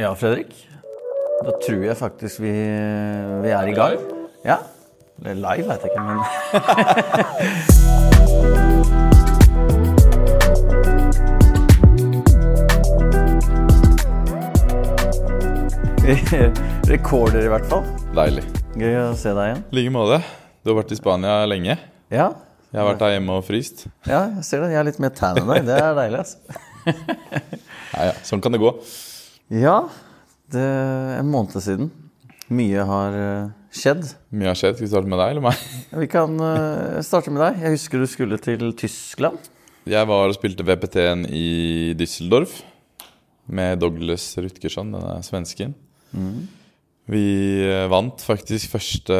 Ja, Fredrik. Da tror jeg faktisk vi, vi er i gang. Ja. Eller live, vet jeg ikke, men rekorder i hvert fall. Deilig. Gøy å se deg igjen. I like måte. Du har vært i Spania lenge. Ja, Jeg har vært der hjemme og fryst. ja jeg ser det. Jeg er litt mer tan enn deg. Det er deilig, altså. Ja, ja, sånn kan det gå. Ja, det er en måned siden. Mye har eh, skjedd. Mye har skjedd. Skal vi starte med deg eller meg? Vi kan eh, starte med deg. Jeg husker du skulle til Tyskland. Jeg var og spilte VPT-en i Düsseldorf med Douglas Rutgersson, denne svensken. Vi eh, vant faktisk første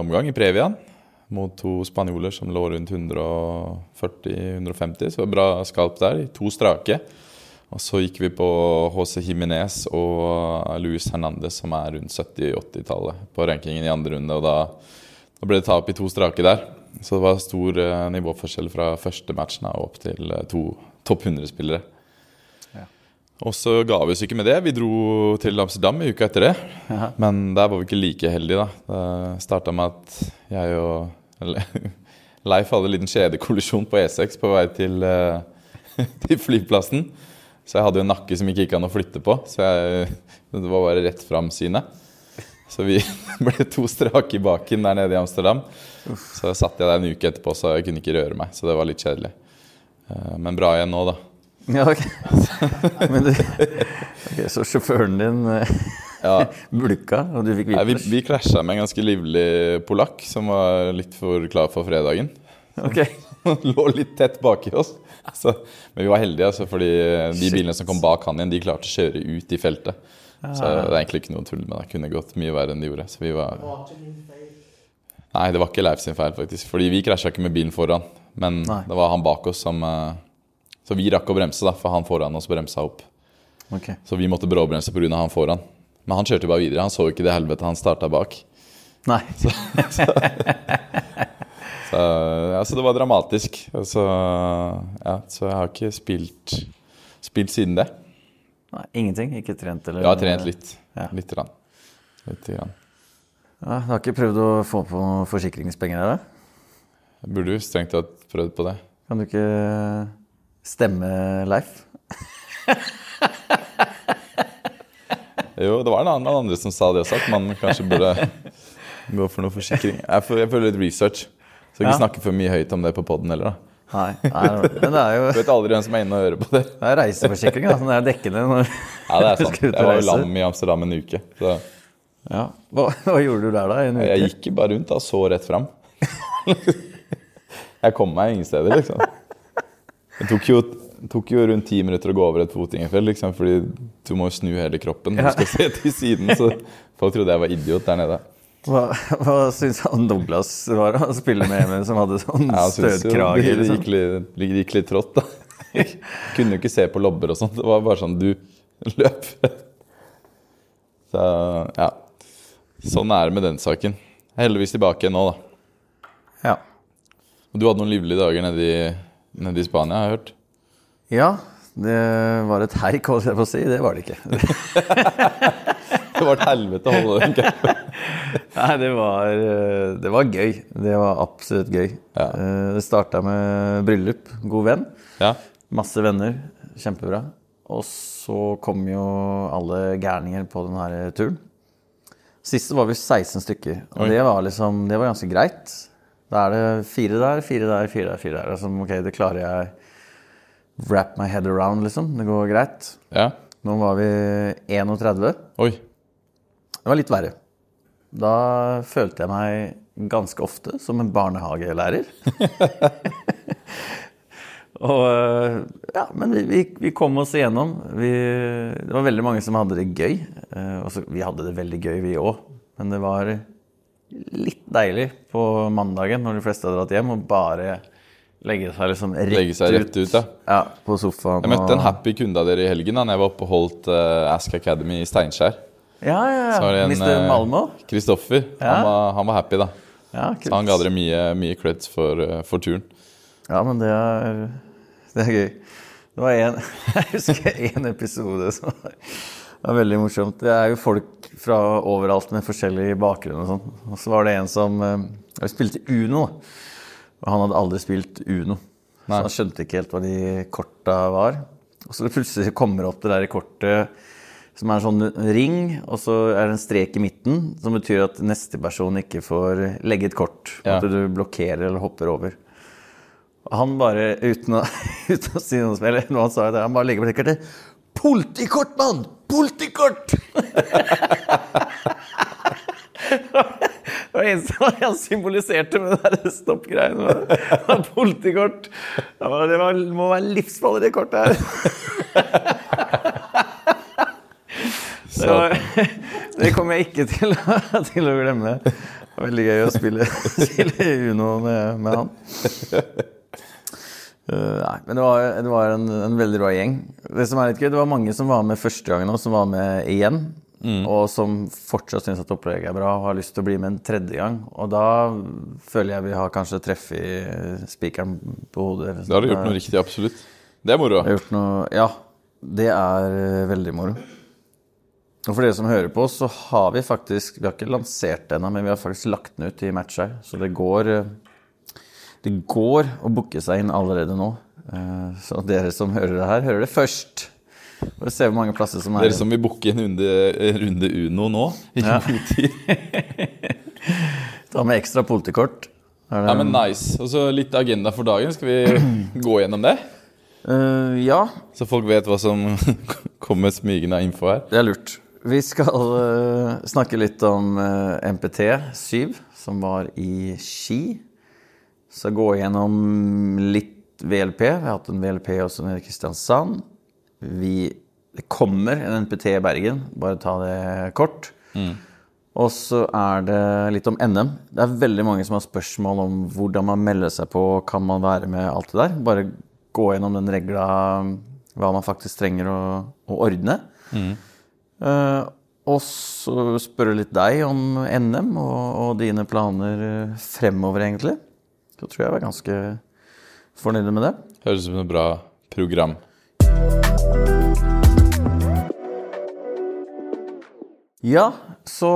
omgang i Previan mot to spanjoler som lå rundt 140-150, så det var bra skalp der. To strake. Og så gikk vi på HC Jimenez og Luis Hernandez, som er rundt 70-80-tallet på rankingen i andre runde. Og da, da ble det tap i to strake der. Så det var stor eh, nivåforskjell fra første matchen og opp til eh, to topp 100-spillere. Og så ga vi oss ikke med det. Vi dro til Amsterdam i uka etter det. Aha. Men der var vi ikke like heldige, da. Det starta med at jeg og eller, Leif hadde en liten skjedekollisjon på E6 på vei til, eh, til flyplassen. Så jeg hadde jo en nakke som ikke gikk an å flytte på. Så jeg, det var bare rett fram synet. Så vi ble to strake i baken der nede i Amsterdam. Så satt jeg der en uke etterpå, så jeg kunne ikke røre meg. Så det var litt kjedelig. Eh, Men bra igjen nå, da. Ja, ok. Men du, ok, så sjåføren din eh, Ja, bulka, og du fikk vipers? vi, vi klasja med en ganske livlig polakk som var litt for klar for fredagen. Ok. Han lå litt tett baki oss. Så, men vi var heldige, altså, fordi de Shit. bilene som kom bak han igjen, de klarte å kjøre ut i feltet. Så det er egentlig ikke noe tull men det. Kunne gått mye verre enn de gjorde. Så vi var Nei, det var ikke Leif sin feil, faktisk. Fordi vi krasja ikke med bilen foran. Men Nei. det var han bak oss som eh, Så vi rakk å bremse, da, for han foran oss bremsa opp. ok. Så vi måtte bråbremse pga. han foran. Men han kjørte jo bare videre. Han så jo ikke det helvete han starta bak. Nei. Så, ja, så det var dramatisk. Altså, Så, ja, så jeg har ikke spilt, spilt siden det. Nei. Ingenting? Ikke trent, eller? Jeg har trent litt. Ja. Litt. Grann. Litt rann. Ja, du har ikke prøvd å få på noen forsikringspenger Eller? Jeg burde jo strengt tatt prøvd på det. Kan du ikke stemme Leif? Jo, det var en annen andre som sa det også, at man kanskje burde gå for noe forsikring. Jeg føler litt research. Så ikke Ja. snakke for mye høyt om det på poden heller, da. Nei. Nei, men det er jo Du vet aldri hvem som er inne og hører på det. det er reiseforsikring, da. Som er dekkende når Ja, det er sant. Jeg var jo lam i Amsterdam en uke. Så Ja. Hva, hva gjorde du der, da? i En uke? jeg gikk bare rundt og så rett fram. Jeg kom meg ingen steder, liksom. Det tok jo, tok jo rundt ti minutter å gå over et fotgjengerfelt, liksom, fordi du må jo snu hele kroppen når du skal se til siden. Så folk trodde jeg var idiot der nede. Hva, hva syns han Douglas var å spille med en som hadde sånn jeg støtkrage? det, det, Liksom? gikk litt, det gikk litt trått, da. Kunne jo ikke se på lobber og sånt. Det var bare sånn du løp. Så ja. Sånn er det med den saken. Jeg er heldigvis tilbake nå, da. Ja. Og du hadde noen livlige dager nede i, nede i Spania, har jeg hørt. ja, det var et heik, holdt jeg på å si. Det var det ikke. Det var et helvete å holde den campen. Nei, det var, eh, det var gøy. Det var absolutt gøy. Ja. Eh, Det starta med bryllup. God venn. Ja. Masse venner. Kjempebra. Og så kom jo alle gærninger på den her turen. Sist var vi 16 stykker, og Oi. det var liksom, det var ganske greit. Da er det fire der, fire der, fire der. fire der. Altså, ok, det klarer jeg wrap my head around, liksom. Det går greit. ja. Nå var vi 31. Oi. Det var litt verre. Da følte jeg meg ganske ofte som en barnehagelærer. Og øh, ja, men vi, vi, vi kom oss igjennom. Vi, det var veldig mange som hadde det gøy. Også, vi hadde det veldig gøy, vi òg. Men det var litt deilig på mandagen når de fleste hadde dratt hjem, å bare legge seg liksom rett, Legge seg rett ut, ja. Ja, på sofaen. Jeg møtte en happy kunde av dere i helgen da jeg var oppe og holdt eh, Ask Academy i Steinkjer. Ja, ja, Så var ja. det en, Mr. eh, Malmo. Kristoffer. Ja. Han, var, han var happy, da. Ja, Så han ga dere mye, mye creds for, eh, for turen. Ja, men det er, det er gøy. Det var en, Jeg husker en episode som var var veldig morsomt. Det er jo folk fra overalt med forskjellig bakgrunn og sånn. Og så var det en som eh, Vi spilte Uno, da. Og han hadde aldri spilt Uno. Så han skjønte ikke helt hva de korta var. Og så plutselig kommer det opp det der kortet som er en sånn ring, og så er det en strek i midten, som betyr at neste person ikke får legge et kort. Ja. At du blokkerer eller hopper over. Og han bare, uten å, uten å si noe som eller noe han sa det, han bare legger på det kartet. Politikort, mann! Politikort! Det var eneste han symboliserte med det der stoppgreiene. Politikort. Det, var, det var, må være livsfarlig, det kortet her. Så det kommer jeg ikke til, til å glemme. Det var veldig gøy å spille, spille Uno med, med han. Uh, nei, men det var, det var en, en veldig bra gjeng. Det som er litt gøy, det var mange som var med første gangen og som var med igjen. Og som fortsatt syns at opplegget er bra og har lyst til å bli med en tredje gang. Og da føler jeg vi har kanskje treffet spikeren på hodet. da har du gjort noe riktig, absolutt. Det er moro. Gjort noe Ja, det er eh, veldig moro. Og for dere som hører på, så har vi faktisk Vi har ikke lansert det ennå, men vi har faktisk lagt den ut i matcher. Så det går eh, Det går å booke seg inn allerede nå. Eh, Så dere som hører det her, hører det først. For å se hvor mange plasser som er Dere som vil booke en runde, runde Uno nå Ja. Ta med ekstra politikort. Det- Ja, men nice. Og så litt agenda for dagen. Skal vi gå gjennom det? Uh, ja, Så folk vet hva som kommer smygende av info her. Det er lurt. Vi skal uh, snakke litt om uh, MPT 7, som var i Ski. Så gå gjennom litt VLP. Vi har hatt en VLP også nede i Kristiansand. Vi, det kommer en NPT i Bergen, bare ta det kort. Og så er det litt om NM. Det er veldig mange som har spørsmål om hvordan man melder seg på, kan man være med, alt det der. Bare gå gjennom den regla, hva man faktisk trenger å, å ordne. Eh, og så spørre litt deg om NM og, og dine planer eh, fremover, egentlig. Så tror jeg jeg var ganske fornøyd med det. Høres ut som et bra program. Ja, så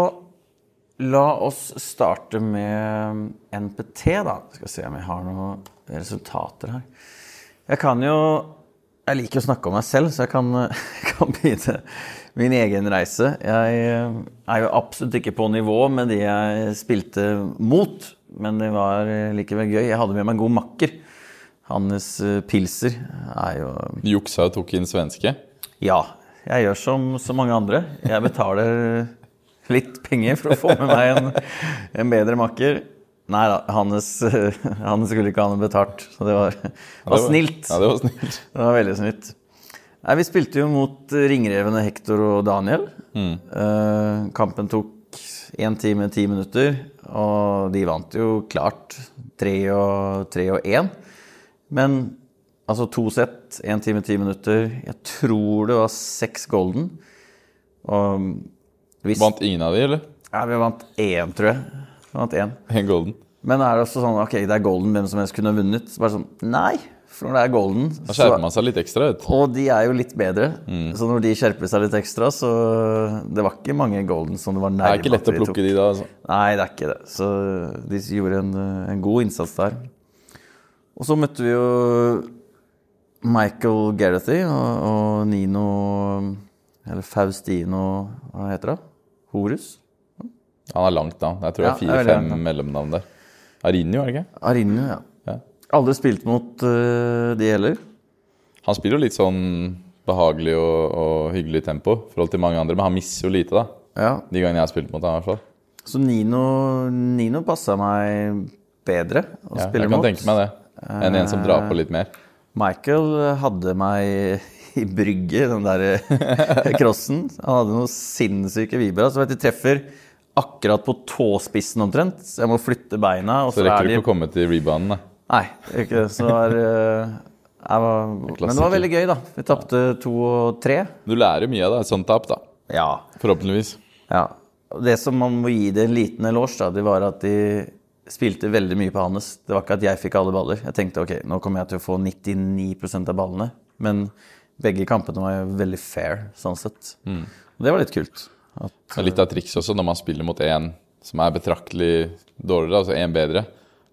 la oss starte med NPT, da. Skal se om jeg har noen resultater her. Jeg kan jo Jeg liker å snakke om meg selv, så jeg kan, kan begynne min egen reise. Jeg eh, er jo absolutt ikke på nivå med de jeg spilte mot, men det var likevel gøy. Jeg hadde med meg en god makker. Hannes eh, Pilser er jo Juksa og tok inn svenske. ja, jeg gjør som så mange andre. Jeg betaler litt penger for å få med meg en, en bedre makker. Nei da, Hannes, han skulle ikke ha noe betalt, så det var, det var snilt. Ja, det var snilt. Det var veldig snilt. Nei, Vi spilte jo mot ringrevene Hector og Daniel. Eh, kampen tok én time, ti minutter, og de vant jo klart tre og tre og én. Men altså to sett, én time, ti minutter. Jeg tror det var seks golden. Og hvis Vant ingen av de, eller? Ja, vi vant én, tror jeg. Vi vant én. En golden. Men er det også sånn ok, det er golden, hvem som helst kunne vunnet? Så bare sånn, Nei, for når det er golden Da skjerper man seg litt ekstra, vet og de er jo litt bedre, så når de skjerper seg litt ekstra, så Det var ikke mange golden som det var Det er ikke lett å plukke de de da. Altså. Nei, det er ikke det. Så de gjorde en, en god innsats der. Og så møtte vi jo Michael Garrethy og, og Nino Eller Faustino Hva heter det? Horus? Han er langt navn. Jeg tror det Ja, er fire-fem navn. mellomnavn der. Arinio, er det ikke? Arinio, ja. Ja. Aldri spilt mot uh, de heller. Han spiller jo litt sånn behagelig og, og hyggelig tempo i forhold til mange andre, men han misser jo lite, da. Ja, De gangene jeg har spilt mot ham, i hvert fall. Så Nino, Nino passa meg bedre å Ja, spille jeg kan mot. tenke meg det. Enn en som drar på litt mer. Michael hadde meg i brygge, den der crossen. Han hadde noen sinnssyke vibra. Så vet du, treffer akkurat på tåspissen omtrent. Så jeg må flytte beina. Og Så rekker er du ikke å komme til rebounden, da. Nei, ikke. Så det var, eh, jeg var Men det var veldig gøy, da. Vi tapte to og tre. Du lærer mye av det, sånn tap, da. Ja. Forhåpentligvis. Ja. Det som man må gi det en liten eloge, da, det var at de spilte veldig mye på Hannes. Det var ikke at jeg fikk alle baller. Jeg tenkte ok, nå kommer jeg til å få 99% av ballene. Men begge kampene var jo veldig fair, sånn sett. Og det var litt kult. At, Det er litt av triks også når man spiller mot en som er betraktelig dårligere, altså en bedre.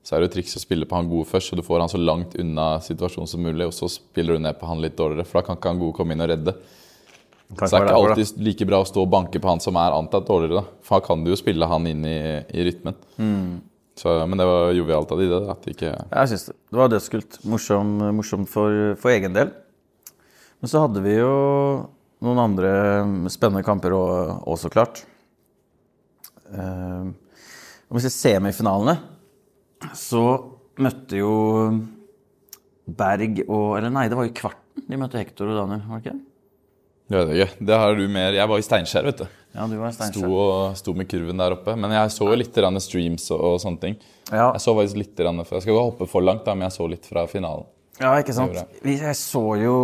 Så er det jo triks å spille på han gode først, så du får han så langt unna situasjonen som mulig. Og så spiller du ned på han litt dårligere, for da kan ikke han gode komme inn og redde. Så det er ikke alltid like bra å stå og banke på han som er antatt dårligere. da. For da kan du jo spille han inn i, i rytmen. Så, men det var jovialt av de, det. At de ikke Jeg syns det. Det var dødskult. Morsom, morsomt for, for egen del. Men så hadde vi jo noen andre spennende kamper òg, også klart. Uh, om vi ser semifinalene, så møtte jo Berg og Eller nei, det var jo kvarten. De møtte Hector og Daniel, var det ikke det? Jeg vet ikke. Det har du mer Jeg var i Steinkjer, vet du. Ja, du var Sto, Steinkjer. og, sto med kurven der oppe. Men jeg så jo litt streams og, og sånne ting. Ja, Jeg så faktisk litt før. Jeg skal ikke hoppe for langt, da, men jeg så litt fra finalen. Ja, ikke sant. Jeg så jo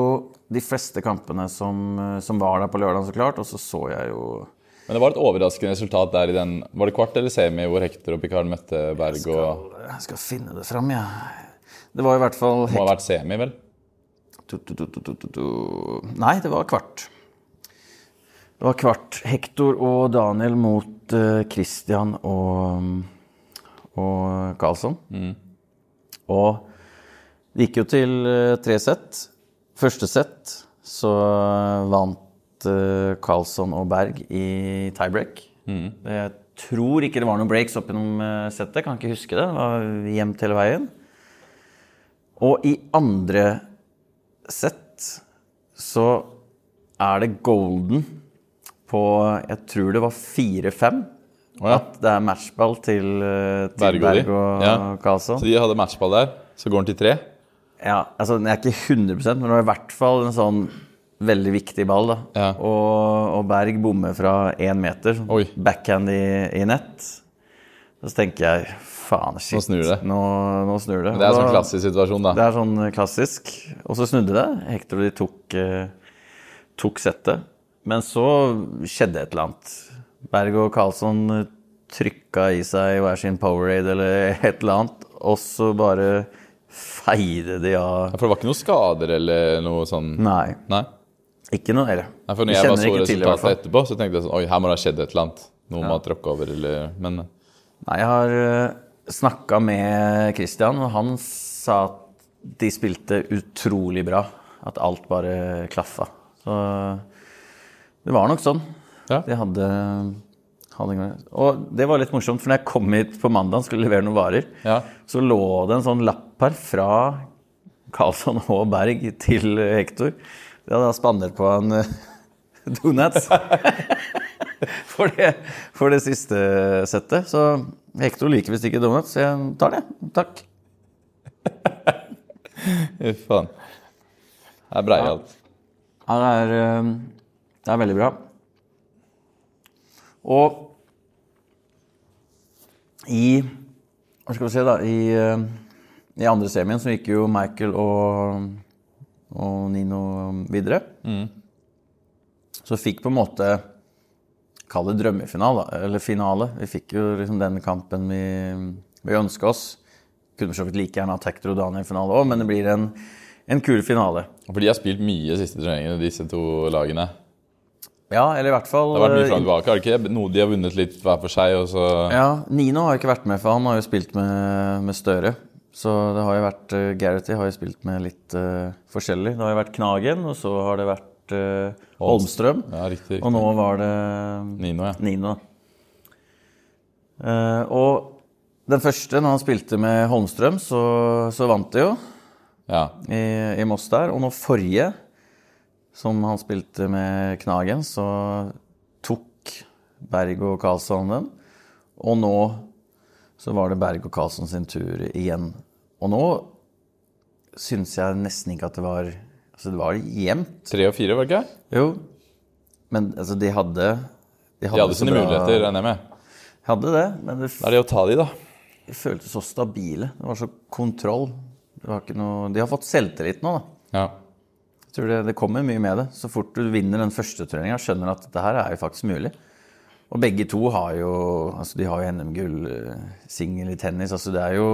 de fleste kampene som, som var der på lørdag, så klart. Og så så jeg jo Men det var et overraskende resultat der i den Var det kvart eller semi hvor Hector og Picard møtte Berg og Jeg skal finne det fram, jeg. Det var i hvert fall Må ha vært semi, vel? Du, du, du. Nei, det var kvart. Det var kvart. Hector og Daniel mot eh, Christian og, og Karlsson. Og det gikk jo til eh, tre sett. Første sett så vant Carlsson Karlsson og Berg i tiebreak. Jeg tror ikke det var noen breaks opp gjennom uh, settet. Kan ikke huske det. Det var jevnt hele veien. Og i andre sett så er det golden på Jeg tror det var 4-5. Oh, ja. At det er matchball til, eh, til Berg og. Berg og Ja. Karlsson. Så de hadde matchball der. Så går den til tre. Ja, altså den er ikke 100% men det var i hvert fall en sånn veldig viktig ball. da. Ja. Og, og Berg bommer fra én meter. sånn Oi. Backhand i, i nett. Så tenker jeg faen, shit. Nå snur det. Nå, nå snur det. Men det er en sånn klassisk situasjon, da. Det er sånn klassisk. Og så snudde det. Hector og de tok, eh, tok settet. Men så skjedde et eller annet. Berg og Karlsson trykka i seg hver sin Powerade eller et eller annet, og så bare feide de av Ja, For det var ikke noen skader eller noe sånn Nei, Nei? ikke noe eller. Nei, for når jeg bare så resultatet etterpå, så tenkte jeg sånn Oi, her må det ha skjedd et eller annet. Noe må ha tråkka over, eller Men Nei, jeg har uh, snakka med Christian, og han sa at de spilte utrolig bra. At alt bare klaffa. Så det var nok sånn. Ja. De hadde, hadde Og det var litt morsomt, for når jeg kom hit på mandag og skulle levere noen varer, ja. så lå det en sånn lapp her fra Karlsson og Berg til Hector. De hadde spandert på en eh, donuts for, det, for det siste settet. Så Hector liker visst ikke donuts, så jeg tar det. Takk. Uff faen. Det er breialt. Ja, det er, eh, det er veldig bra. Og i Hva skal vi si, da? I, eh, i andre semien så gikk jo Michael og, og Nino videre. Så fikk på en måte Kall det drømmefinale, eller finale. Vi fikk jo liksom den kampen vi, vi ønska oss. Kunne for like gjerne hatt Hector og Daniel i finale òg, men det blir en, en kul finale. For de har spilt mye siste turneringene, disse to lagene. Ja, eller i hvert fall Det har vært mye fram og tilbake. Har det ikke noe de har vunnet litt hver for seg, Ja, Nino har ikke vært med, for han har jo spilt med, med Støre. Så det har jo vært uh, Gareth har jo spilt med litt uh, forskjellig. Det har jo vært Knagen, og så har det vært uh, Holmstrøm. Ja, riktig. Og nå var det Nino, ja. Nino. Uh, og den første, når han spilte med Holmstrøm, så, så vant de jo ja. i, i Moss der. Og nå forrige, som han spilte med Knagen, så tok Berg og Karlsson den. Og nå så var det Berg og Karlsson sin tur igjen. Og nå syns jeg nesten ikke at det var Altså, det var jevnt. Tre og fire, var det ikke? Jo. Men altså, de hadde De hadde så sine bra- muligheter, regner jeg med. Hadde det, men det, Da er det å ta de, da. de føltes så stabile. Det var så kontroll. Det var ikke noe, de har fått selvtillit nå, da. Ja. Jeg tror det, det kommer mye med det. Så fort du vinner den første turneringa, skjønner du at dette her er jo faktisk mulig. Og begge to har jo altså de har jo NM-gull, eh, singel i tennis. altså Det er jo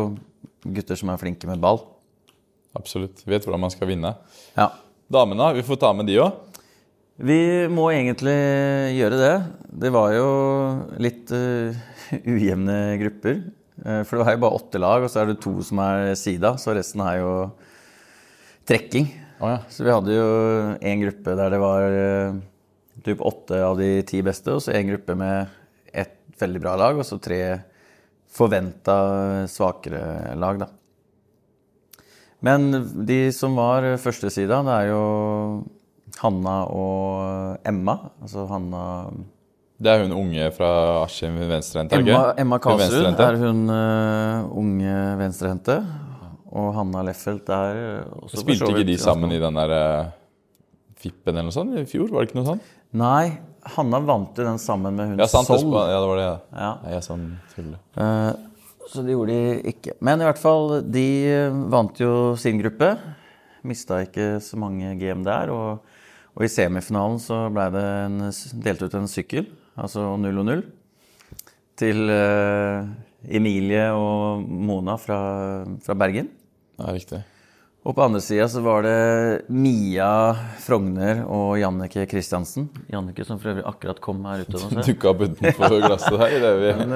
gutter som er flinke med ball. Absolutt. Vet hvordan man skal vinne. Ja. Damene, vi får ta med de òg. Vi må egentlig gjøre det. Det var jo litt uh, ujevne grupper. Uh, for det var jo bare åtte lag, og så er det to som er sida, så resten er jo trekking. Oh, ja. Så vi hadde jo en gruppe der det var uh, typ åtte av de ti beste, og så en gruppe med ett veldig bra lag, og så tre forventa svakere lag, da. Men de som var førstesida, det er jo Hanna og Emma. Altså Hanna Det er hun unge fra Askim venstrehendte? Emma, Emma Kasrud er hun uh, unge venstrehendte. Og Hanna Leffelt er også Spilte ikke de sammen i den der uh, Fippen eller noe sånt i fjor? Var det ikke noe sånt? Nei, Hanna vant jo den sammen med hun ja, sant, Sol. Ja, det var det. Ja. Jeg er sånn tuller. Uh, så det gjorde de ikke. Men i hvert fall, de vant jo sin gruppe. Mista ikke så mange GM der. Og, og i semifinalen så ble det en, delt ut en sykkel, altså 0 og 0, til uh, Emilie og Mona fra, fra Bergen. Ja, riktig. Og på andre sida så var det Mia Frogner og Jannike Kristiansen. Jannike som for øvrig akkurat kom her ute. Dukka opp utenfor glasset her. Det vi. Men,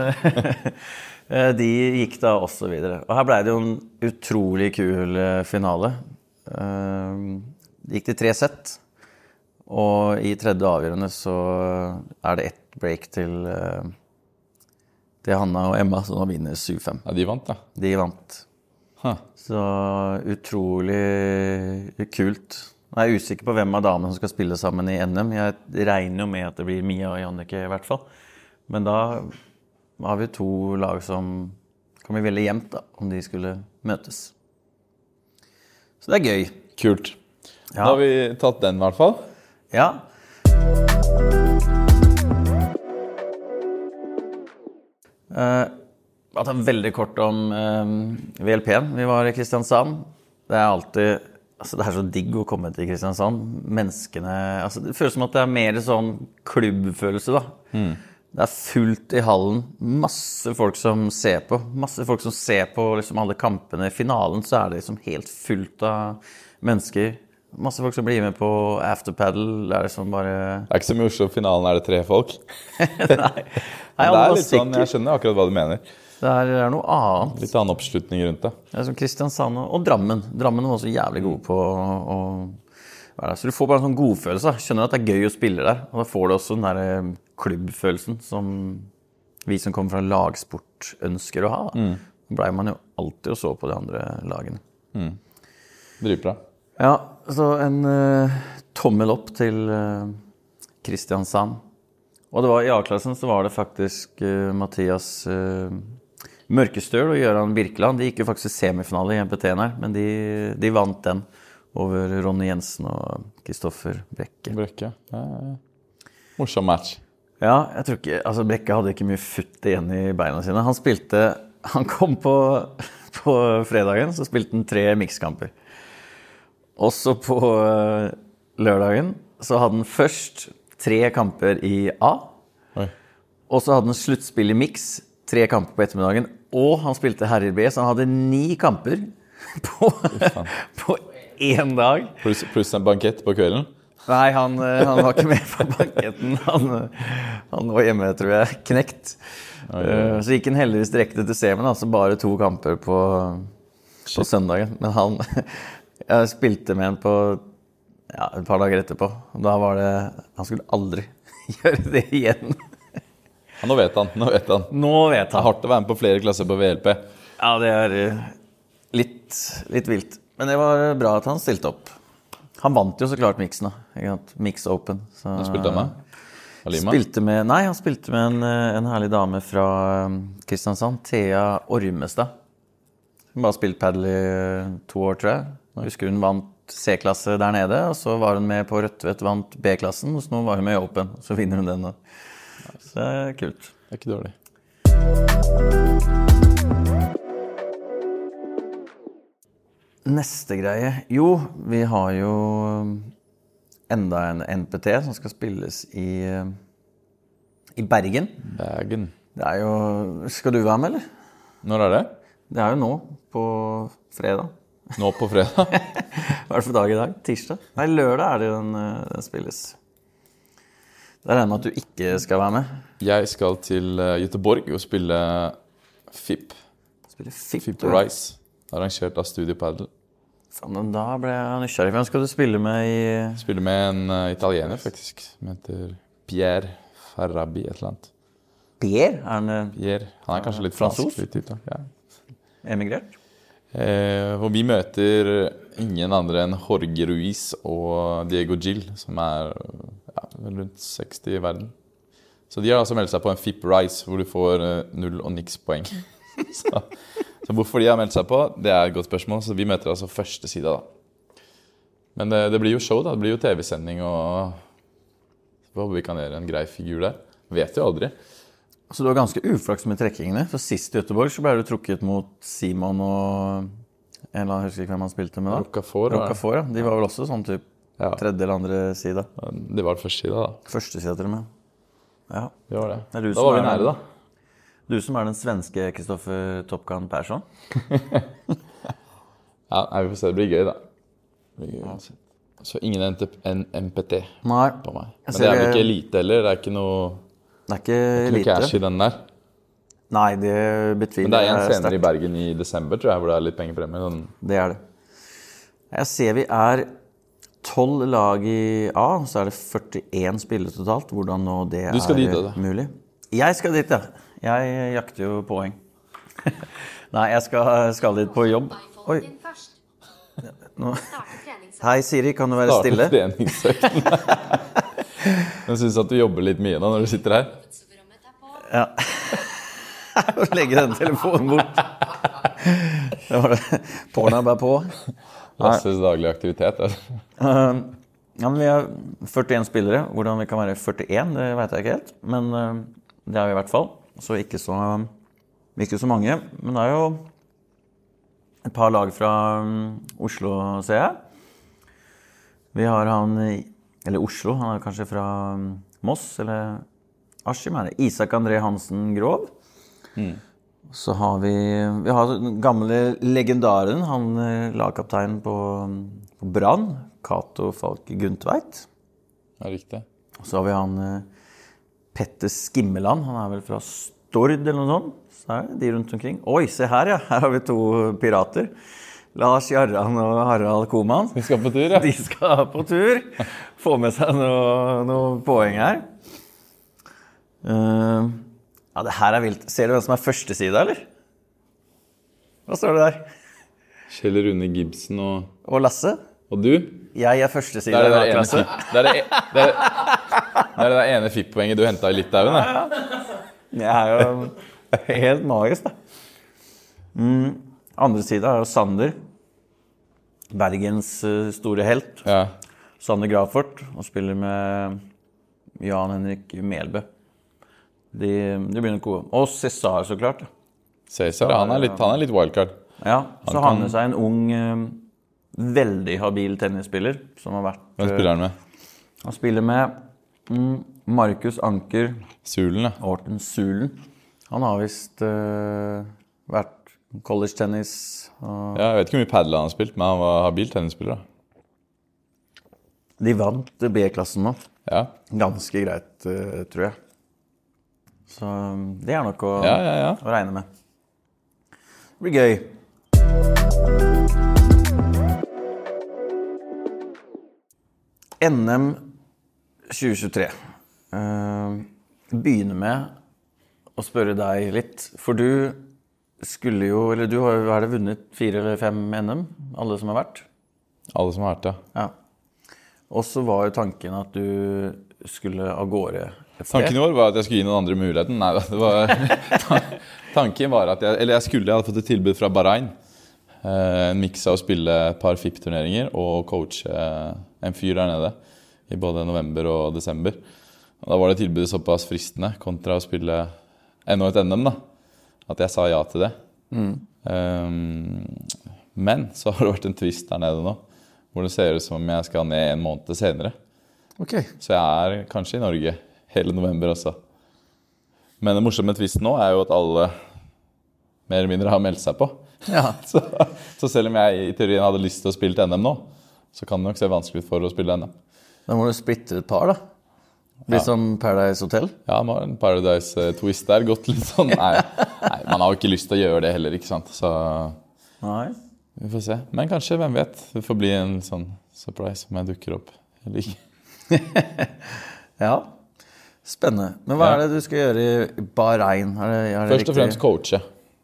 eh, de gikk da også videre. Og her blei det jo en utrolig kul eh, finale. Eh, Det gikk til tre sett. Og i tredje avgjørende så er det ett break til, eh, til Hanna og Emma, som nå vinner 7-5. Ja, de vant, da. De vant. Huh. Så utrolig kult. Jeg er usikker på hvem av damene som skal spille sammen i NM. Jeg regner jo med at det blir Mia og Jannicke i hvert fall. Men da har vi to lag som kan bli veldig jevnt, da, om de skulle møtes. Så det er gøy. Kult. Ja. Da har vi tatt den, i hvert fall. Ja. Uh, bare ta veldig kort om uh, VLP-en. Vi var i Kristiansand. Det er alltid altså Det er så digg å komme til Kristiansand. Menneskene altså Det føles som at det er mer sånn klubbfølelse, da. Det er fullt i hallen. Masse folk som ser på. Masse folk som ser på liksom alle kampene. I finalen så er det liksom helt fullt av mennesker. Masse folk som blir med på afterpaddle. Det er liksom bare Det er ikke som i Oslo, finalen er det tre folk. Nei, Nei det er litt sånn. Jeg skjønner akkurat hva du mener. Det er, det er noe annet. Litt annen oppslutning rundt det. Det er som Kristiansand og, og Drammen. Drammen var også jævlig gode på å være. Så du får bare en sånn godfølelse. Skjønner at det er gøy å spille der. Og da får du også den der eh, klubbfølelsen som vi som kommer fra lagsport ønsker å ha. Da mm. blei man jo alltid og så på de andre lagene. Dritbra. Ja, så en uh, tommel opp til uh, Kristiansand. Og det var i A-klassen så var det faktisk uh, Mathias uh, Mørkestøl og Gøran Birkeland. De gikk jo faktisk i semifinale i MPT-en her, men de, de vant den over Ronny Jensen og Kristoffer Brekke. Brekke. Ja, ja. Morsom match. Ja, jeg tror ikke Altså, Brekke hadde ikke mye futt igjen i beina sine. Han spilte Han kom på, på fredagen, så spilte han tre mikskamper. Også på eh, lørdagen så hadde han først tre kamper i A. Oi. Og så hadde han sluttspill i miks, tre kamper på ettermiddagen. Og han spilte herrer B, så han hadde ni kamper på, på én dag. Pluss plus en bankett på kvelden. Nei, han, eh, han var ikke med på banketten. Han, han var hjemme, tror jeg, knekt. Eh, Så gikk han heldigvis direkte til semen, altså bare to kamper på, på søndagen. Men han Jeg spilte med han på ja, et par dager etterpå. Da var det Han skulle aldri gjøre det igjen. Ja, nå vet han. Nå vet han. Nå vet han. Det er hardt å være med på flere klasser på VLP. Ja, det er eh, litt, litt vilt. Men det var bra at han stilte opp. Han vant jo så klart miksen, da. Mix Open. Så, han spilte han med. Halima. Spilte med, nei, han spilte med en, eh, en herlig dame fra eh, Kristiansand. Thea Ormestad. Hun bare spilt padel i to år, tror jeg. Husker hun vant C-klasse der nede, og så var hun med på Rødtvet, vant B-klassen, og så nå var hun med i Open. Så vinner hun den. da. Så det er kult. Det er ikke dårlig. Neste greie Jo, vi har jo um, enda en NPT som skal spilles i, um, i Bergen. Bergen. Det er jo Skal du være med, eller? Når er det? Det er jo nå, på fredag. nå på fredag. Hva er det for dag i dag? Tirsdag? Nei, lørdag er det den, eh, den spilles. Det regner jeg med at du ikke skal være med. Jeg skal til eh, Göteborg og spille FIP. Spille FIP. FIP. Rise. Arrangert av Studio Paddle. Faen, da ble jeg nysgjerrig. Hvem skal du spille med i Spille med en uh, italiener, faktisk, som heter Pierre Farabi, et eller annet. Pierre? Er han eh, Pierre. Han er kanskje litt Fransos? fransk. Litt ja. emigrert? Eh, og vi møter ingen andre enn Jorge Ruiz og Diego Gill, som er ja, rundt 60 i verden. Så de har altså meldt seg på en FIP Rise, hvor du får eh, null og niks poeng. så, så hvorfor de har meldt seg på, det er et godt spørsmål. Så vi møter altså første side, da. Men det, det blir jo show, da. Det blir jo TV-sending, og vi håper vi kan gjøre en grei figur der. Vet jo aldri. Så du har ganske uflaks med trekkingene. For Sist i Göteborg så ble du trukket mot Simon og en eller annen, jeg husker ikke hvem han spilte med da. Rocafor. Rocafor ja. De var vel også sånn typ Ja. tredje eller andre side. De var første side, da. Første side til og med. Ja. Det var det. Det da var vi er- nære, da. Du som er den svenske Kristoffer Topkan Persson. Ja, vi får se. Det blir gøy, da. Det blir gøy uansett. Så ingen NPT en MPT på meg. Men det er vel ikke elite heller? Det er ikke noe, det er ikke noe cash lite. i den der? Nei, det betviler Men det er en jeg senere i. Bergen i desember, tror jeg, hvor det er litt pengepremie. Sånn. Det er det. Jeg ser vi er tolv lag i A, så er det 41 spillere totalt. Hvordan nå det Du skal er dit, da. mulig. Jeg skal dit, ja. Jeg jakter jo poeng. Nei, jeg skal, skal dit på jobb. Oi, nå. Hei, Siri, kan du være stille? Starte treningsøkten. Jeg syns at du jobber litt mye nå når du sitter her. Ja. Legge den telefonen bort. Det var det. Pornhub er på. Lasses daglige aktivitet. altså. Uh, ja, men Vi har 41 spillere. Hvordan vi kan være 41, det vet jeg ikke helt. Men uh, det er vi i hvert fall. Så ikke så, ikke så mange. Men det er jo et par lag fra um, Oslo, ser jeg. Vi har han Eller Oslo. Han er kanskje fra um, Moss eller Askim. er det. Isak André Hansen Grov. Så har vi Vi har den gamle legendaren, han eh, lagkapteinen på, på Brann, Cato Falk Gundtveit. Ja, riktig. Og så har vi han eh, Petter Skimmeland, han er vel fra Stord eller noe sånt. Så er det de rundt omkring. Oi, se her, ja! Her har vi to pirater. Lars Jarran og Harald Koman. De skal på tur, ja. De skal på tur. Få med seg noen noe poeng her. Uh, ja, det her er vilt. Ser du hvem som er førstesida, eller? Hva står det der? Kjell Rune Gibson og, Og Lasse? og du. Jeg er førstesida i ene A-klasse. Det er det, det, er, det er det ene FIP-poenget du henta i Litauen. da. Jeg er jo helt magisk, da. Mm. Andre sida er jo Sander. Bergens eh, store helt. Ja. Sanne Grafort. Og spiller med Jan Henrik Melbø. De, de blir nok gode. Og Cæsar, så klart. Cæsar, han er litt, han er litt wildcard. Ja, Så Han har kan- med seg en ung, eh, veldig habil tennisspiller som har vært Hvem eh, spiller han med? Han spiller med mm, Markus Anker Sulen, ja. Orten Sulen. Han har visst eh, vært college-tennis og ja. Jeg vet ikke hvor mye padel han har spilt, men han var habil tennisspiller. De vant B-klassen nå. Ja, Ganske greit, eh, tror jeg. Så um, det er nok å, ja, ja. ja. å regne med. Det blir gøy. NM 2023. Uh, begynner med å spørre deg litt. For du skulle jo Eller du har jo er det vunnet fire eller fem NM, alle som har vært. Alle som har vært ja. Ja. Og så var jo tanken at du skulle av gårde. Tanken vår var at jeg skulle gi noen andre muligheten. Nei. Det var, tanken var at jeg Eller jeg skulle, jeg hadde fått et tilbud fra Bahrain. Eh, En miks av å spille et par FIP-turneringer og coache eh, en fyr der nede i både november og desember. Og da var det tilbudet såpass fristende kontra å spille enda et NM, da. At jeg sa ja til det. Um, men så har det vært en twist der nede nå, hvor det ser ut som om jeg skal ned en måned senere. Okay. Så jeg er kanskje i Norge hele november også. Men det morsomme med tvisten nå er jo at alle mer eller mindre har meldt seg på. Ja. Så, så selv om jeg i teorien hadde lyst til å spille til NM nå, så kan det nok se vanskelig ut for å spille NM. Da må du splitte et par, da. Bli som Paradise Hotel. Ja, en Paradise eh, Twist der. Gått litt sånn nei, nei, man har jo ikke lyst til å gjøre det heller, ikke sant. Så Nei. vi får se. Men kanskje, hvem vet. Det får bli en sånn surprise om jeg dukker opp eller ikke. Ja. Spennende. Men hva Ja. er det du skal gjøre i Bahrain? Er det, er det Først og fremst coache.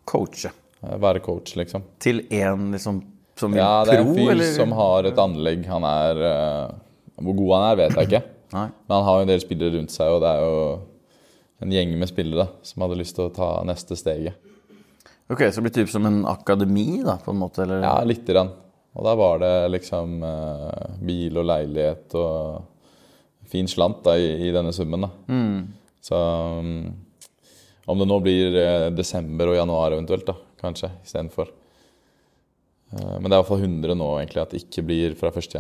coache. Eh, Være coach, liksom. Til én liksom, som vil Ja, det er en pro, fyr eller? som har et anlegg. Han er uh, Hvor god han er, vet jeg ikke. Nei. Men han har jo en del spillere rundt seg, og det er jo en gjeng med spillere som hadde lyst til å ta neste steget. Ok, Så det blir typ som en akademi, da, på en måte? Eller? Ja, lite grann. Og da var det liksom eh, bil og leilighet og fin slant da, i, i denne summen. da. Så um, om det nå blir eh, desember og januar eventuelt, da, kanskje, istedenfor. Eh, men det er iallfall 100 nå egentlig at det ikke blir fra 1.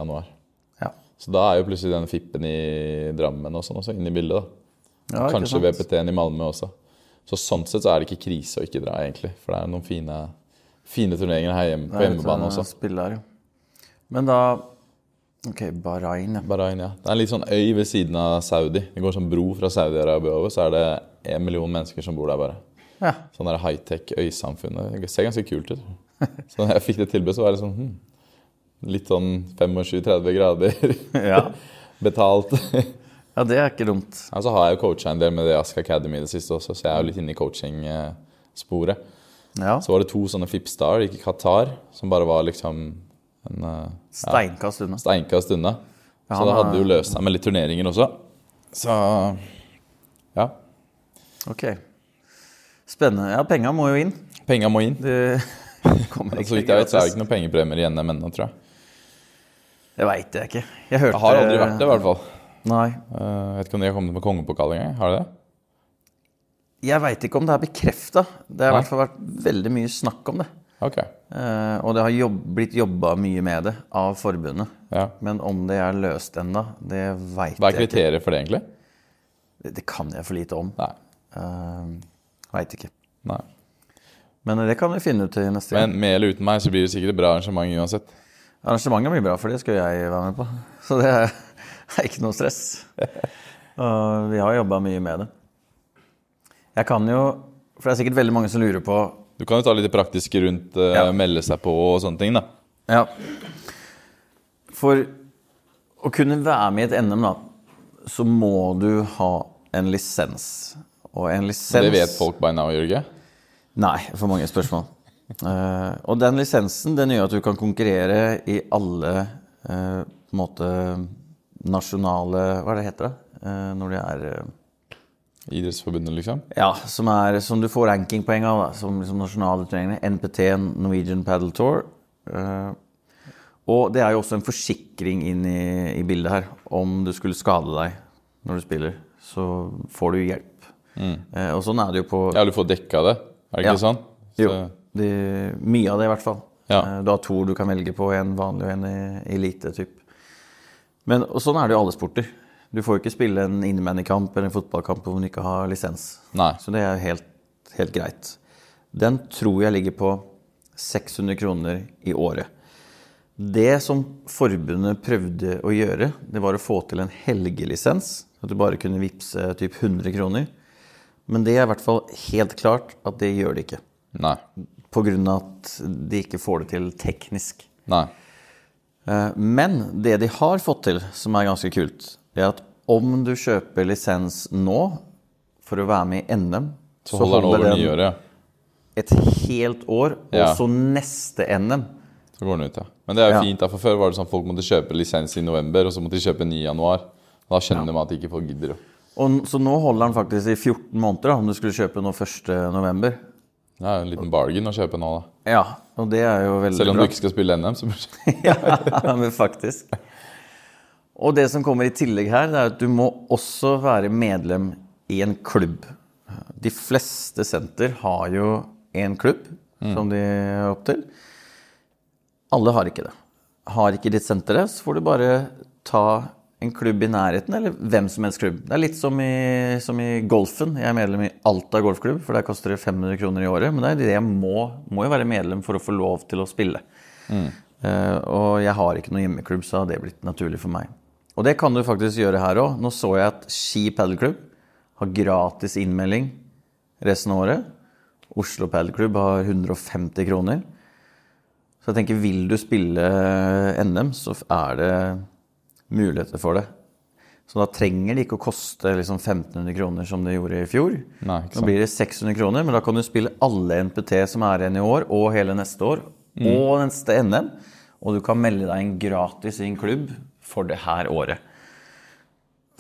Så da er jo plutselig den fippen i Drammen og sånn også inne i bildet. da. Ja, Kanskje? VPT-en i Malmö også. Så sånn sett så er det ikke krise å ikke dra, egentlig. For det er noen fine, fine turneringer her hjemme, på hjemmebane litt, eh, også. Spiller, ja. Men da Ok, Bahrain, ja. Bahrain, ja. Det er en litt sånn øy ved siden av Saudi. Det går sånn bro fra Saudi-Arabia over, så er det en million mennesker som bor der bare. ja. Sånn high-tech øysamfunn. Det ser ganske kult ut. Så da jeg fikk det tilbudet, så var det sånn hm, Litt sånn 25-30 grader Ja. betalt. ja, det er ikke dumt. Ja, så har jeg jo coacha en del med det Ask Academy i det siste også, så jeg er jo litt inne i coaching-sporet. Ja. Så var det to sånne Fipstar i Qatar, som bare var liksom en eh, Steinkast unna. steinkast unna. Ja, Så det er- hadde jo løst seg med litt turneringer også. Så ja. Ok. Spennende. Ja, penga må jo inn. Penga må inn. Det Så vidt jeg vet, så er det ikke noen pengepremier i NM ennå, tror jeg. Det veit jeg ikke. Jeg hørte Jeg har aldri vært det, i hvert fall. Nei. Eh, Jeg vet ikke om de har kommet med kongepokal engang. Har de det? Jeg veit ikke om det er bekrefta. Det har i hvert fall vært veldig mye snakk om det. Ok. Eh, og det har jobb, blitt jobba mye med det av forbundet. Ja. Men om det er løst ennå, det veit Hva er kriteriet for det, egentlig? Det, det kan jeg for lite om. Nei. Uh, veit ikke. Nei. Men det kan vi finne ut til neste gang. Men med eller uten meg så blir det sikkert et bra arrangement uansett. Arrangementet blir bra, for det skal jeg være med på. Så det er, er ikke noe stress. Og vi har jobba mye med det. Jeg kan jo For det er sikkert veldig mange som lurer på Du kan jo ta litt det praktiske rundt uh, Ja. melde seg på og sånne ting, da. Ja. For å kunne være med i et NM, da, så må du ha en lisens. Og en lisens Det vet folk by now, Jørge. Nei, for mange spørsmål. Eh, og den lisensen den gjør at du kan konkurrere i alle uh, på en måte nasjonale Hva er det heter det? Uh, når det er eh, Idrettsforbundet, liksom. Ja, som, er, som du får rankingpoeng av, da, som liksom nasjonale turneringer. NPT, Norwegian Paddle Tour. Og det er jo også en forsikring inn i, i bildet her. Om du skulle skade deg når du spiller, så får du hjelp. Eh, og sånn er det jo på Ja, du får dekka det. Er det ikke Ja. sånn? Så, Jo, det, mye av det i hvert fall. Ja. Eh, Du har to du kan velge på, en vanlig og en elite. Typ. Men og sånn er det jo alle sporter. Du får jo ikke spille en innebandykamp eller en fotballkamp hvor du ikke har lisens. Nei. Så det er helt, helt greit. Den tror jeg ligger på 600 kroner i året. Det som forbundet prøvde å gjøre, det var å få til en helgelisens. At du bare kunne vippse typ 100 kroner. Men det er i hvert fall helt klart at det gjør det ikke. Nei. Av at de ikke får det til teknisk. Nei. Eh, Men det de har fått til, som er ganske kult, det er at om du kjøper lisens nå for å være med i NM, Så holder den over nyåret. ja. et helt år, og Ja. så neste NM. Så går den ut, ja. Men det er jo Ja. fint, da, for før var det sånn at folk måtte kjøpe lisens i november, og så måtte de kjøpe ny i januar. Da skjønner de at de ikke får gidder. Og, så nå holder den faktisk i 14 måneder, da, om du skulle kjøpe nå 1. Det er jo en liten bargain å kjøpe nå, da. Ja, og det er jo veldig bra. Selv om bra. du ikke skal spille NM, så ja, men faktisk. Og det som kommer i tillegg her, det er at du må også være medlem i en klubb. De fleste senter har jo en klubb som de er opp til. Alle har ikke det. Har ikke ditt senter det, så får du bare ta en klubb i nærheten, eller hvem som helst klubb. Det er litt som i, som i golfen. Jeg er medlem i Alta golfklubb, for der koster det 500 kroner i året. Men det er det jeg må, må jo være medlem for å få lov til å spille. Eh, og jeg har ikke noen hjemmeklubb, så har det blitt naturlig for meg. Og det kan du faktisk gjøre her òg. Nå så jeg at Ski padelklubb har gratis innmelding resten av året. Oslo padelklubb har 150 kroner. Så jeg tenker, vil du spille NM, så er det muligheter for det. Så da trenger det ikke å koste liksom 1500 kroner som det gjorde i fjor. Nei, ikke Nå blir det 600 kroner, men da kan du spille alle NPT som er igjen i år, og hele neste år, Mm. og neste NM. Og du kan melde deg inn gratis i en klubb for det her året.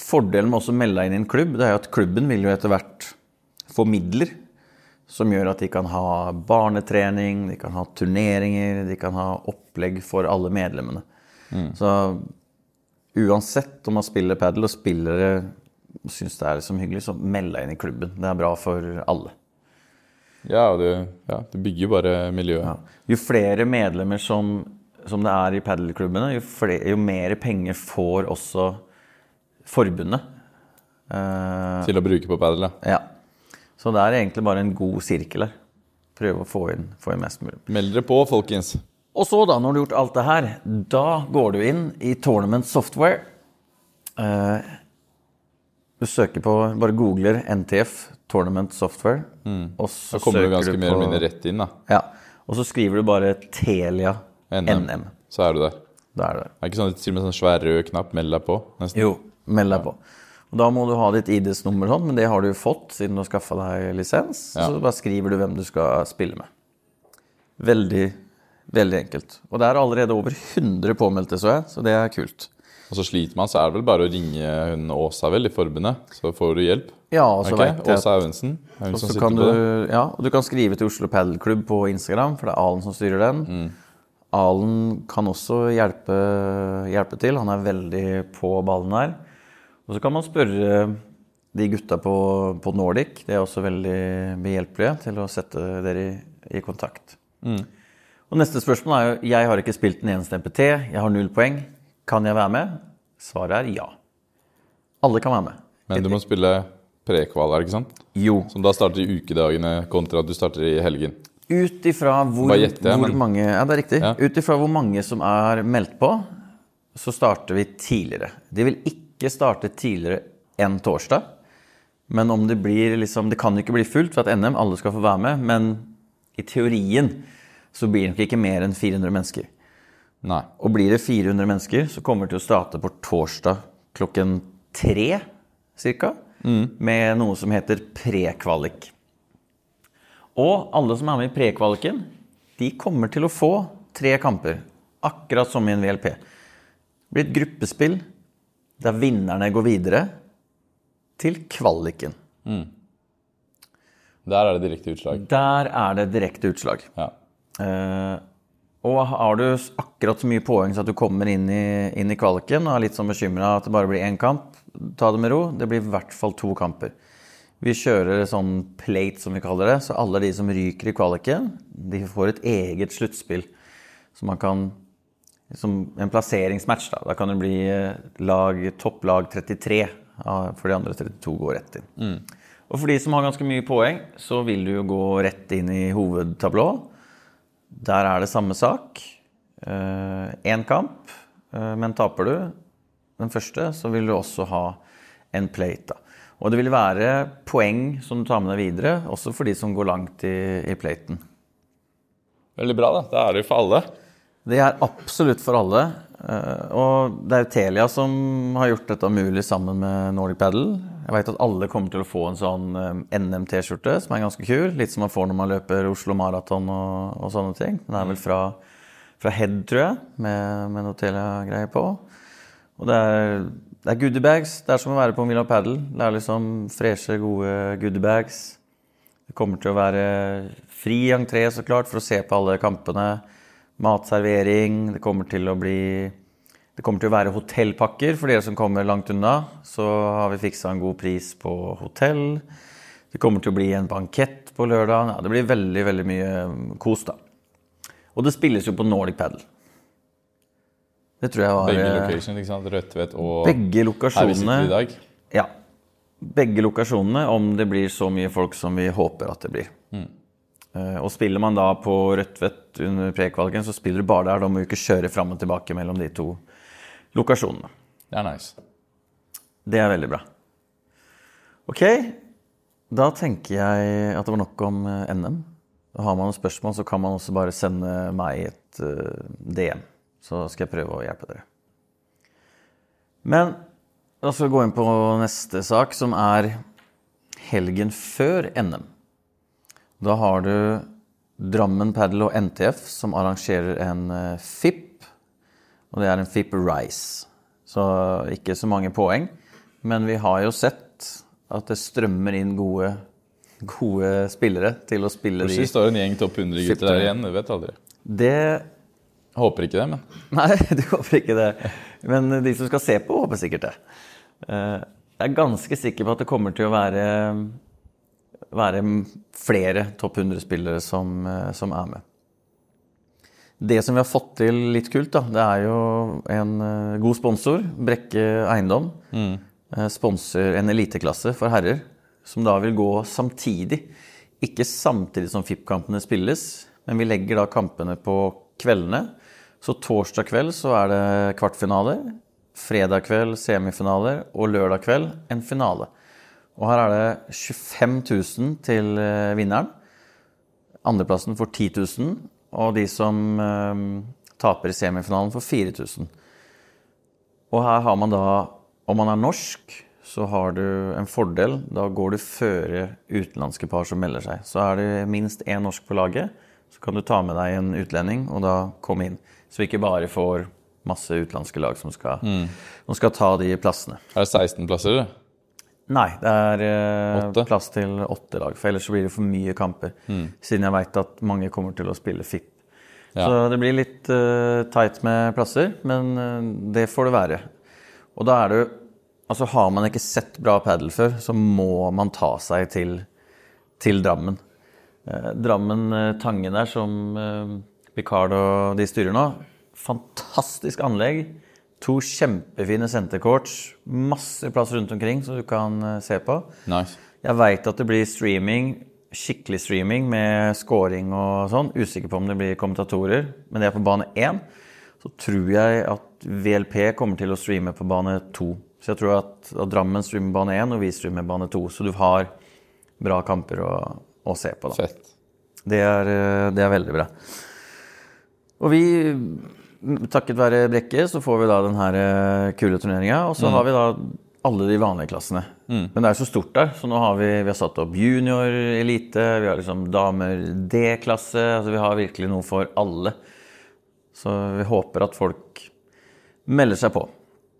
Fordelen med å melde deg inn i en klubb, det er jo at klubben vil jo etter hvert få midler som gjør at de kan ha barnetrening, de kan ha turneringer, de kan ha opplegg for alle medlemmene. Så uansett om man spiller padel og spillere syns det er liksom hyggelig, så meld deg inn i klubben. Det er bra for alle. Ja, det, ja, det bygger jo bare miljøet. Jo flere medlemmer som, som det er i padelklubbene, jo, flere- jo mer penger får også forbundet. Eh, Til å bruke på padel, ja. ja. Så det er egentlig bare en god sirkel her. Prøve å få inn, få inn mest mulig. Meld dere på, folkens. Og så, da, når du har gjort alt det her, da går du inn i Tournament Software. Eh, du søker på Bare googler NTF Tournament Software. Og så Mm. Da kommer du ganske mer eller mindre rett inn, da. Ja. Og så skriver du bare Telia NM. NM. Så er du der. Da er du der. Det er ikke sånn at til og med sånn svær rød knapp 'meld deg på'? nesten. Jo, meld deg på. Og Da må du ha ditt ID-nummer, sånn, men det har du jo fått siden du har skaffa deg lisens. Ja. Så bare skriver du hvem du skal spille med. Veldig, veldig enkelt. Og det er allerede over 100 påmeldte, så jeg, så det er kult. Og så sliter man, så er det vel bare å ringe hun Åsa vel i forbundet, så får du hjelp. Ja, og så okay? vet jeg Åsa Auensen. er hun som sitter kan på det. ja, og du kan skrive til Oslo Padelklubb på Instagram, for det er Alen som styrer den. Mm. Alen kan også hjelpe, hjelpe til. Han er veldig på ballen her. Og så kan man spørre de gutta på, på Nordic. De er også veldig behjelpelige til å sette dere i, i kontakt. Mm. Og neste spørsmål er jo Jeg har ikke spilt en eneste MPT. Jeg har null poeng. Kan jeg være med? Svaret er ja. Alle kan være med. Men du må spille prekval, er ikke sant? Jo. Som da starter i ukedagene kontra at du starter i helgen. Ut ifra hvor, jeg, hvor men- mange Ja, det er riktig. Ja. Ut ifra hvor mange som er meldt på, så starter vi tidligere. De vil ikke starte tidligere enn torsdag. Men om det blir liksom Det kan ikke bli fullt for at NM, alle skal få være med. Men i teorien så blir det nok ikke mer enn 400 mennesker. Nei. Og blir det 400 mennesker, så kommer det til å starte på torsdag klokken tre cirka. Med noe som heter prekvalik. Og alle som er med i prekvaliken, de kommer til å få tre kamper. Akkurat som i en VLP. Det blir et gruppespill der vinnerne går videre til kvaliken. Der er det direkte utslag. Der er det direkte utslag. Ja. Eh, og har du akkurat så mye poeng så at du kommer inn i, inn i kvaliken og er litt sånn bekymra at det bare blir én kamp, ta det med ro. Det blir i hvert fall to kamper. Vi kjører sånn plate, som vi kaller det, så alle de som ryker i kvaliken, de får et eget sluttspill. Så man kan Som en plasseringsmatch, da. Da kan det bli eh, lag, topplag 33, for de andre 32 går rett inn. Og for de som har ganske mye poeng, så vil du jo gå rett inn i hovedtablå. Der er det samme sak. Én kamp, eh, men taper du den første, så vil du også ha en plate. Og det vil være poeng som du tar med deg videre, også for de som går langt i, i platen. Veldig bra, da. Da er det jo for alle. Det er absolutt for alle. eh, Og det er jo Telia som har gjort dette mulig sammen med Nordic Paddle. Jeg vet at alle kommer til å få en sånn eh, NM-T-skjorte som er ganske kul. Litt som man får når man løper Oslo Maraton og, og sånne ting. Den er vel fra, fra Head, tror jeg, med, med noe Telia-greier på. Og det er, det er goodiebags. Det er som å være på Mila Paddle. Det er liksom freshe, gode goodiebags. Det kommer til å være fri entré, så klart, for å se på alle kampene. Matservering. Det kommer til å bli Det kommer til å være hotellpakker for dere som kommer langt unna. Så har vi fiksa en god pris på hotell. Det kommer til å bli en bankett på lørdag. Ja, det blir veldig, veldig mye kos, da. Og det spilles jo på Nordic Paddle. Det tror jeg var Begge eh, ikke sant? Rødtvet og begge her vi sitter i lokasjonene. dag. Ja. Begge lokasjonene, om det blir så mye folk som vi håper at det blir. Mm. Og spiller man da på Rødtvet under prekvalgen, så spiller du bare der. Da må du ikke kjøre fram og tilbake mellom de to lokasjonene. Det er nice. Det er veldig bra. Ok, da tenker jeg at det var nok om eh, NM. Har man noen spørsmål, så kan man også bare sende meg et eh, DM. Så skal jeg prøve å hjelpe dere. Men da skal vi gå inn på neste sak, som er helgen før NM. Da har du Drammen Padel og NTF som arrangerer en eh, FIP. Og det er en FIP Rise. Så ikke så mange poeng. Men vi har jo sett at det strømmer inn gode, gode spillere til å spille Plutselig de står en gjeng topp 100-gutter Sitter- der igjen. Du vet aldri. Det Håper ikke det, men Nei, du håper ikke det. Men de som skal se på, håper sikkert det. Eh, Jeg er ganske sikker på at det kommer til å være, være flere topp 100-spillere som, eh, som er med. Det som vi har fått til litt kult, da, det er jo en eh, god sponsor. Brekke Eiendom. Mm. Sponser en eliteklasse for herrer, som da vil gå samtidig. Ikke samtidig som FIP-kampene spilles, men vi legger da kampene på kveldene. Så torsdag kveld så er det kvartfinaler. Fredag kveld semifinaler, og lørdag kveld en finale. Og her er det 25 000 til eh, vinneren. Andreplassen får 10 000, og de som eh, taper i semifinalen, får 4000. Og her har man da, om man er norsk, så har du en fordel. Da går du føre utenlandske par som melder seg. Så er det minst én norsk på laget, så kan du ta med deg en utlending og da komme inn. Så vi ikke bare får masse utenlandske lag som skal, som skal ta de plassene. er det 16 plasser, eller? Nei, det er eh, plass til åtte lag. For ellers blir det for mye kamper. Siden jeg veit at mange kommer til å spille FIP. Ja. Så det blir litt uh, tight med plasser, men uh, det får det være. Og da er det jo Altså har man ikke sett bra padel før, så må man ta seg til, til Drammen. Uh, Drammen Tangen der, som Picard og de styrer nå. Fantastisk anlegg. To kjempefine sentercourts. Masse plass rundt omkring som du kan eh, se på. Nice. Jeg veit at det blir streaming, skikkelig streaming med scoring og sånn. Usikker på om det blir kommentatorer, men det er på bane én. Så tror jeg at VLP kommer til å streame på bane to. Så jeg tror at, at Drammen streamer bane én, og vi streamer bane to. Så du har bra kamper å, å se på, da. Det er, eh, det er veldig bra. Og vi, takket være Brekke, så får vi da den her eh, kule turneringa. Og så har vi da alle de vanlige klassene. Men det er så stort der, så nå har vi, vi har satt opp junior, elite, vi har liksom damer D-klasse. Altså vi har virkelig noe for alle. Så vi håper at folk melder seg på.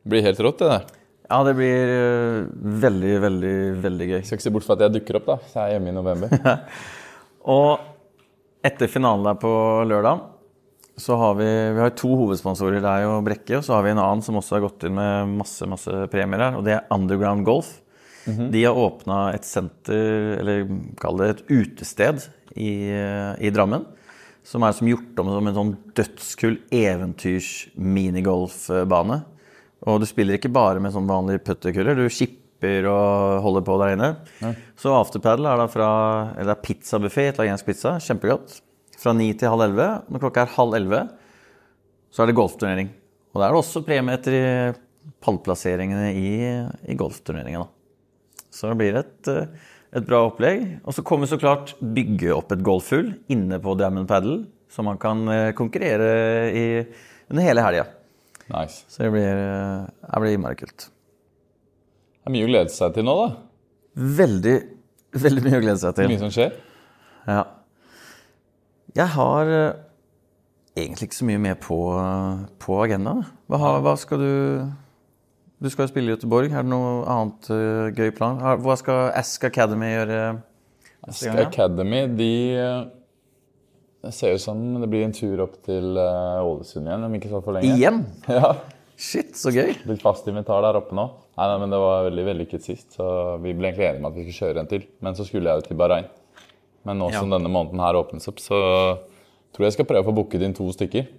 Det blir helt rått, det der. Ja, det blir eh, veldig, veldig, veldig gøy. Skal ikke se bort fra at jeg dukker opp, da. Så jeg er hjemme i november. Og etter finalen der på lørdag, så har vi, vi har to hovedsponsorer. Det er jo Brekke, og så har vi en annen som også har gått inn med masse masse premier her, og det er Underground Golf. De har åpna et senter, eller kall det et utested, i, i Drammen. Som er som gjort om som en sånn dødskull eventyrs-minigolfbane. Og du spiller ikke bare med sånn vanlige putterkuller, du skipper og holder på der inne. Så afterpaddle er da fra Eller det er pizzabuffé, italiensk pizza. Kjempegodt. Fra ni til halv elleve. Når klokka er halv elleve, så er det golfturnering. Og da er det også premie etter pallplasseringene i, i golfturneringa. Så det blir et, eh, et bra opplegg. Og så kommer vi så klart bygge opp et golfhull inne på Diamond Paddle, så man kan eh, konkurrere i, under hele helga. Nice. Så det blir, eh, det blir innmari kult. Det er mye å glede seg til nå, da. Veldig, veldig mye å glede seg til. Mye som skjer. Ja. Jeg har eh, egentlig ikke så mye mer på, på agendaen. Hva, hva skal du Du skal jo spille i Göteborg. Er det noe annet uh, gøy plan? Hva skal Ask Academy gjøre? ja? Academy, de eh, Det ser ut som det blir en tur opp til eh, Ålesund igjen om ikke så for lenge. Igjen? Ja. Shit, så gøy. Blitt fast invitar der oppe nå. Nei, nei, men Det var veldig vellykket sist, så vi ble egentlig enige om at vi skulle kjøre en til. Men så skulle jeg jo til Bahrain. Men nå som denne måneden her åpnes opp, så tror jeg jeg skal prøve å få booket inn to stykker.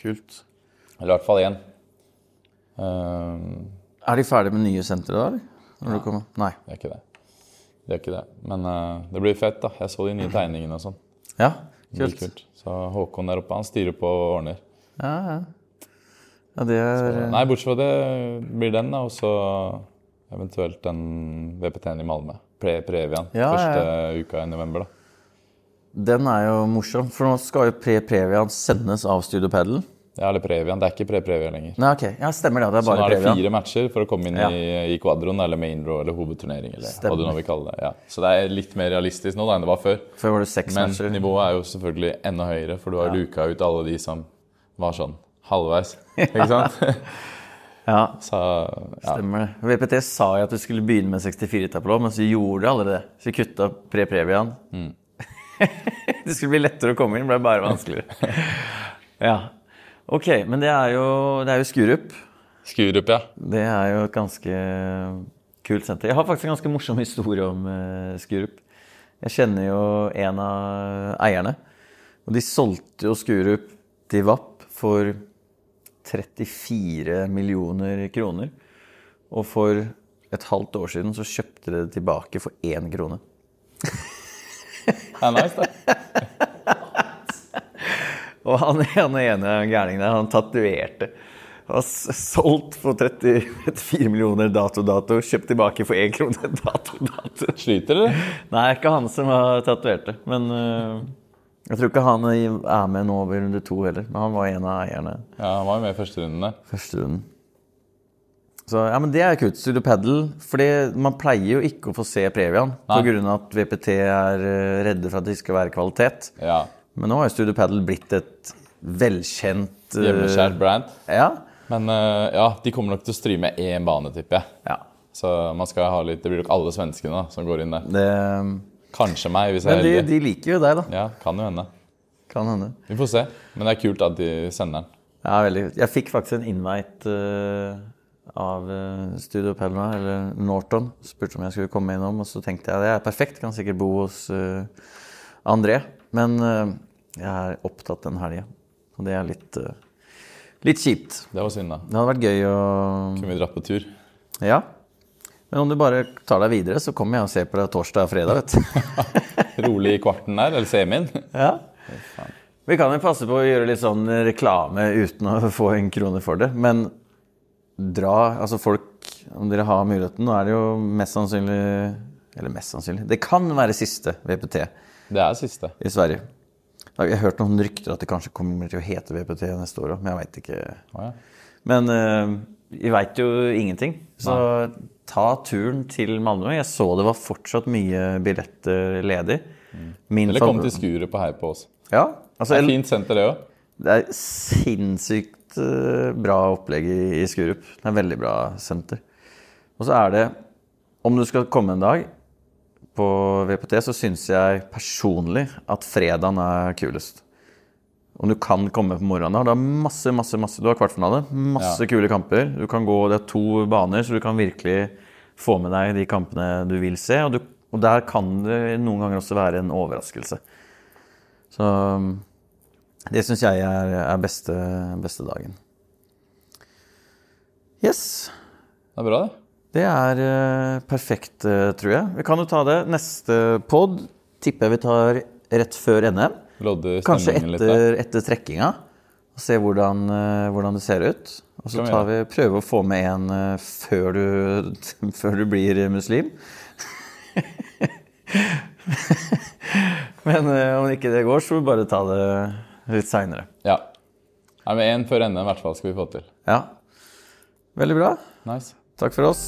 Kult. Eller i hvert fall én. Uh, Er de ferdige med nye sentre da, eller? Når du kommer? Nei. det er ikke det. Det er ikke det. Men uh, det blir fett, da. Jeg så de nye tegningene og sånn. Ja, kult. kult. Så Håkon der oppe, han styrer på og ordner. Ja, ja. ja det er Nei, bortsett fra det blir den, da. Og så eventuelt den VPT-en i Malmö. Pre Previan. Ja, ja, Første uka i november, da. Den er jo morsom, for nå skal jo Pre-Previan sendes av Studio Padel. Ja, eller Previan. Det er ikke pre-Previan lenger. Nei, ok. Ja, stemmer det. Det er bare Så nå er det fire matcher for å komme inn Ja. i, i quadroen eller main row eller hovedturnering. eller Stemmer. hva du nå vil kalle det. Ja. Så det er litt mer realistisk nå da enn det var før. Før var det seks Men matcher. nivået er jo selvfølgelig enda høyere, for du har luka ut alle de som var sånn halvveis. Ikke sant? Ja, Så ja. stemmer det. VPT sa jo at du skulle begynne med 64-tablå, men så gjorde alle det. Så vi kutta Pre-Previan. Mm. det skulle bli lettere å komme inn, ble bare vanskeligere. ja. Ok, men det er jo, det er jo Skurup. Skurup, ja. Det er jo et ganske kult senter. Jeg har faktisk en ganske morsom historie om uh, Skurup. Jeg kjenner jo en av eierne. Og de solgte jo Skurup til VAP for 34 millioner kroner. Og for et halvt år siden så kjøpte de det tilbake for én krone. Det er nice, det. Og han, han ene gærningen der, han tatoverte. Han solgt for 30, 34 millioner dato dato, kjøpt tilbake for én krone dato dato. Sliter dere? Nei, ikke han som har tatovert det. Men øh, jeg tror ikke han er med nå over runde to heller. Men han var en av eierne Ja, han var jo med i første runden første runden. Så ja, men det er kult. Studio Paddle. Fordi man pleier jo ikke å få se Previan pga. at VPT er øh, redde for at det skal være kvalitet. Ja. Men nå har jo Studio Paddle blitt et velkjent øh, Hjemmeskjært brand. Ja. Men eh, ja, de kommer nok til å streame én bane, tipper jeg. ja. Så man skal ha litt Det blir nok alle svenskene da, som går inn der. Det, Kanskje meg, hvis jeg men er heldig. heldig. de liker jo deg, da. Ja, kan jo hende. Kan hende. Vi får se. Men det er kult at de sender den. Ja, veldig. kult. Jeg fikk faktisk en invite uh, av øh, Studio Pelma, eller Norton. Spurte om jeg skulle komme innom, og så tenkte jeg det er perfekt. Kan sikkert bo hos uh, André. Men uh, jeg er opptatt den helga, og det er litt, litt kjipt. Det var synd, da. Det hadde vært gøy å Kunne vi dratt på tur? Ja. Men om du bare tar deg videre, så kommer jeg og ser på deg torsdag og fredag, vet du. Rolig i kvarten der, eller semien? Ja. Vi kan jo passe på å gjøre litt sånn reklame uten å få en krone for det. Men dra Altså folk, om dere har muligheten Nå er det jo mest sannsynlig Eller mest sannsynlig Det kan være siste VPT Det er siste. i Sverige. Jeg har hørt noen rykter at det kanskje kommer til å hete VPT neste år òg, men jeg veit ikke. Oh, ja. Men eh, vi veit jo ingenting. Så ta turen til Malmö. Jeg så det var fortsatt mye billetter ledig. Min Eller kom til skuret på Hei på oss. Ja, altså, Det er fint senter, det òg. det er sinnssykt eh, bra opplegg i, i Skurup. Det er veldig bra senter. Og så er det Om du skal komme en dag på VPT, så syns jeg personlig at fredagen er kulest. Om du kan komme på morgenen da. Det er masse, masse, masse Du har kvartfinale. Masse Ja. kule kamper. Du kan gå, Det er to baner, så du kan virkelig få med deg de kampene du vil se. Og, du, og der kan det noen ganger også være en overraskelse. Så det syns jeg er, er beste, beste dagen. Yes. Det er bra, det. Det er uh, perfekt, uh, tror jeg. Vi kan jo ta det. Neste pod tipper jeg vi tar rett før NM. Lodde Kanskje etter, etter trekkinga. Og se hvordan, eh, hvordan det ser ut. Og så vi prøver vi, å få med en eh, før du, før du blir muslim. Men eh, om ikke det går, så får vi bare ta det litt seinere. Ja. Nei, men Én før NM i hvert fall skal vi få til. Ja. Veldig bra. Nice. Takk for oss.